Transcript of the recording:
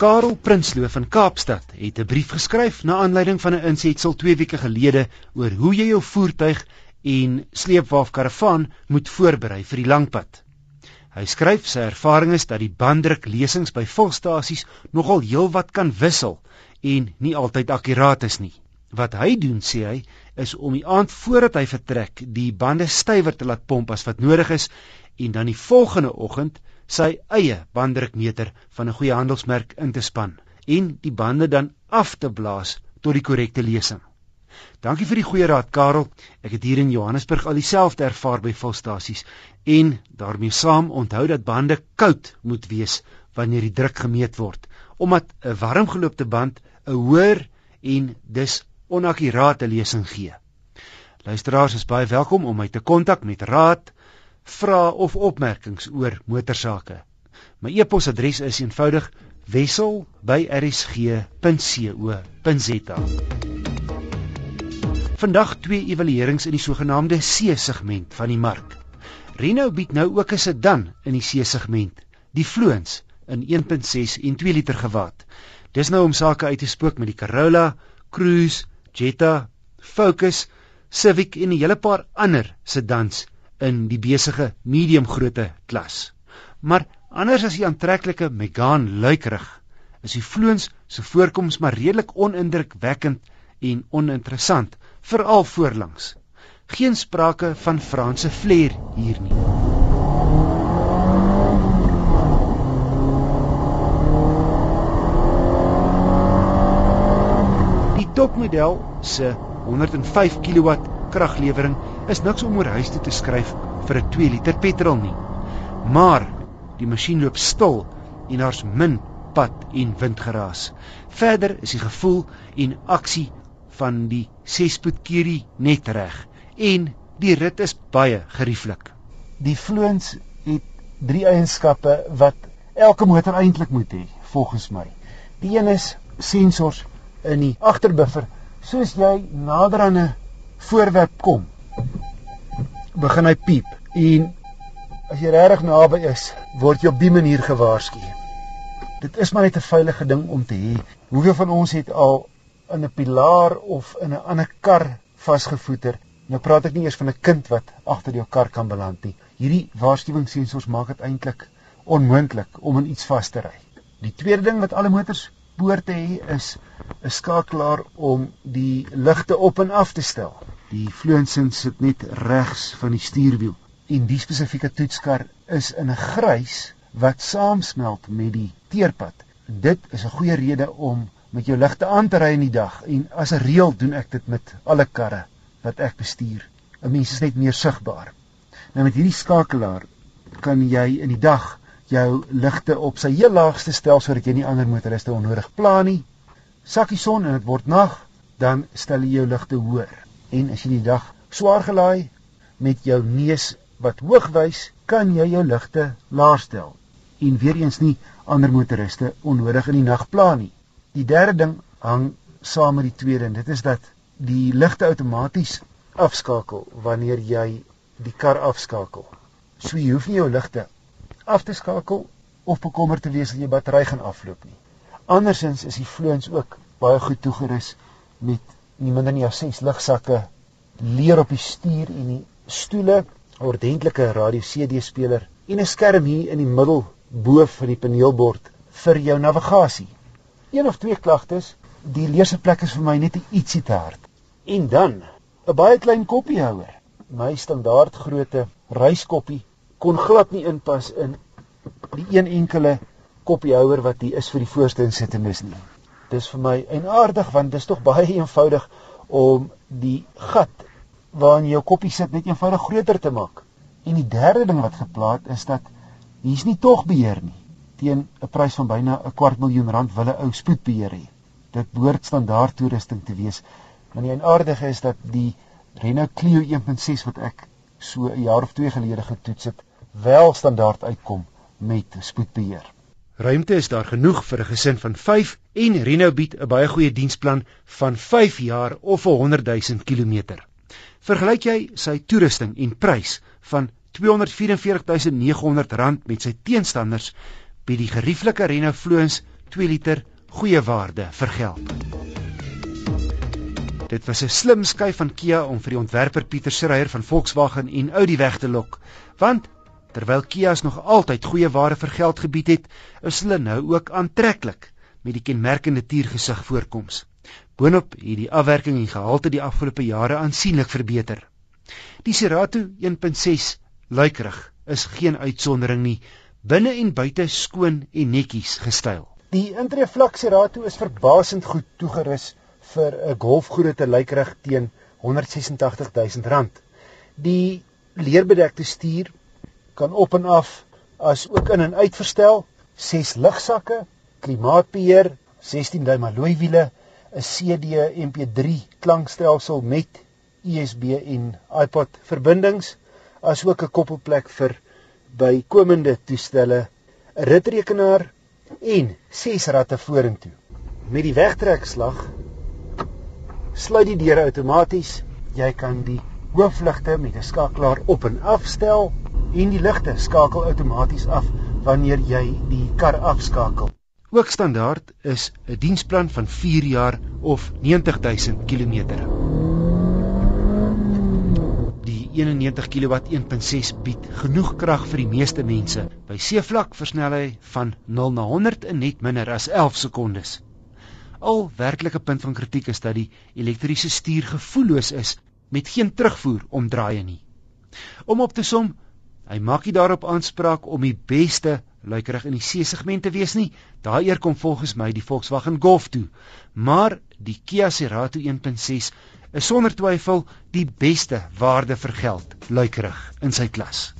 Karel Prinsloo van Kaapstad het 'n brief geskryf na aanleiding van 'n insetsel 2 weke gelede oor hoe jy jou voertuig en sleepwaaf karavaan moet voorberei vir die langpad. Hy skryf sy ervaring is dat die banddruk lesings by volstasies nogal heelwat kan wissel en nie altyd akkuraat is nie. Wat hy doen, sê hy, is om die aand voordat hy vertrek, die bande stywer te laat pomp as wat nodig is en dan die volgende oggend sy eie banddrukmeter van 'n goeie handelsmerk in te span en die bande dan af te blaas tot die korrekte lesing. Dankie vir die goeie raad Karel. Ek het hier in Johannesburg al dieselfde ervaar by volstasies en daarmee saam onthou dat bande koud moet wees wanneer die druk gemeet word omdat 'n warmgeloopte band 'n hoër en dus onakkurate lesing gee. Luisteraars is baie welkom om my te kontak met raad vrae of opmerkings oor motorsake. My e-posadres is eenvoudig wissel@rsg.co.za. Vandag twee evaluerings in die sogenaamde C-segment van die mark. Renault bied nou ook 'n sedan in die C-segment, die Fluence in 1.6 en 2 liter gewaad. Dis nou om sake uit te spook met die Corolla, Cruise, Jetta, Focus, Civic en 'n hele paar ander sedans in die besige medium grootte klas. Maar anders as die aantreklike Megane luikerig, is die vloons se voorkoms maar redelik onindrukwekkend en oninteressant, veral voorlangs. Geen sprake van Franse flair hier nie. Die topmodel se 105 kW kraglewering is niks om oor huis toe te skryf vir 'n 2 liter petrol nie. Maar die masjien loop stil en daar's min pad en windgeraas. Verder is die gevoel en aksie van die 6-spoed Curie net reg en die rit is baie gerieflik. Die Floons het drie eienskappe wat elke motor eintlik moet hê volgens my. Die een is sensors in die agterbuffer. Soos jy nader aan 'n voorwerp kom, begin hy piep en as jy regtig naby is, word jy op die manier gewaarsku. Dit is maar net 'n veilige ding om te hê. Hoeveel van ons het al in 'n pilaar of in 'n ander kar vasgevoeter? Nou praat ek nie eers van 'n kind wat agter jou kar kan beland nie. Hierdie waarskuwingssensors maak dit eintlik onmoontlik om in iets vas te ry. Die tweede ding wat alle motors behoort te hê is 'n skakelaar om die ligte op en af te stel. Die vleuensin sit net regs van die stuurwiel en die spesifieke toetskar is in 'n grys wat saamsmelt met die teerpad. Dit is 'n goeie rede om met jou ligte aan te ry in die dag en as 'n reël doen ek dit met alle karre wat ek bestuur. 'n Mens is net meer sigbaar. Nou met hierdie skakelaar kan jy in die dag jou ligte op sy heel laagste stel sodat jy nie ander motoriste onnodig pla nie. Sakkie son en dit word nag, dan stel jy jou ligte hoër. En as jy die dag swaar gelaai met jou neus wat hoog wys, kan jy jou ligte laag stel en weer eens nie ander motoriste onnodig in die nag pla nie. Die derde ding hang saam met die tweede en dit is dat die ligte outomaties afskakel wanneer jy die kar afskakel. So jy hoef nie jou ligte af te skakel of bekommerd te wees dat jy battery gaan afloop nie. Andersins is die vloons ook baie goed toegerus met nie minder nie as 6 ligsakke, leer op die stuur en die stoele, 'n ordentlike radio CD speler en 'n skerm hier in die middel bo van die paneelbord vir jou navigasie. Een of twee klagtes, die leesplek is vir my net ietsie te hard. En dan 'n baie klein koppiehouer. My standaard grootte reiskoppie kon glad nie inpas in die een enkele koppiehouer wat hier is vir die voorste insittendes nie. Dis vir my eienaardig want dit is tog baie eenvoudig om die gat waarin jou koppie sit net eenvoudig groter te maak. En die derde ding wat geplaas is dat hier's nie tog beheer nie. Teen 'n prys van byna 'n kwart miljoen rand wil 'n ou spoedbeheer hê. Dit behoort standaard toerusting te wees. Maar die eienaardige is dat die Renault Clio 1.6 wat ek so 'n jaar of 2 gelede getoets het, wel standaard uitkom met spoedbeheer. Ruimte is daar genoeg vir 'n gesin van 5 en Renault bied 'n baie goeie diensplan van 5 jaar of 'n 100 000 km. Vergelyk jy sy toerusting en prys van R244.900 met sy teenstanders, bied die gerieflike Renault Fluence 2 liter goeie waarde vir geld. Dit was 'n slim skuif van Kia om vir die ontwerper Pieter Schreier van Volkswagen en Audi weg te lok, want terwyl Kia's nog altyd goeie ware vir geld gebied het, is hulle nou ook aantreklik met die kenmerkende tiergesig voorkoms. Boonop het die afwerking en gehalte die afgelope jare aansienlik verbeter. Die Cerato 1.6 luikerig is geen uitsondering nie, binne en buite skoon en netjies gestyl. Die intree vlak Cerato is verbasend goed toegerus vir 'n golfgrootte lykerig teen R186000. Die leerbedekte stuur kan op en af as ook in en uitverstel, 6 ligsakke, klimaatbeheer, 16 duim alloy wiele, 'n CD MP3 klankstelsel met USB en iPod verbindings asook 'n koppelplek vir bykomende toestelle, 'n ritrekenaar en ses ratte vorentoe. Met die wegtrekslag sluit die deure outomaties. Jy kan die hoofligte met 'n skakelaar op en afstel en die ligte skakel outomaties af wanneer jy die kar afskakel. Ook standaard is 'n diensplan van 4 jaar of 90000 km. 91 kW 1.6 bied genoeg krag vir die meeste mense. By seevlak versnel hy van 0 na 100 in net minder as 11 sekondes. Al werklike punt van kritiek is dat die elektriese stuur gevoelloos is met geen terugvoer omdraaie nie. Om op te som, hy maak nie daarop aanspraak om die beste luikerig in die C-segment te wees nie. Daaier kom volgens my die Volkswagen Golf toe. Maar die Kia Cerato 1.6 is sonder twyfel die beste waarde vir geld luikerig in sy klas.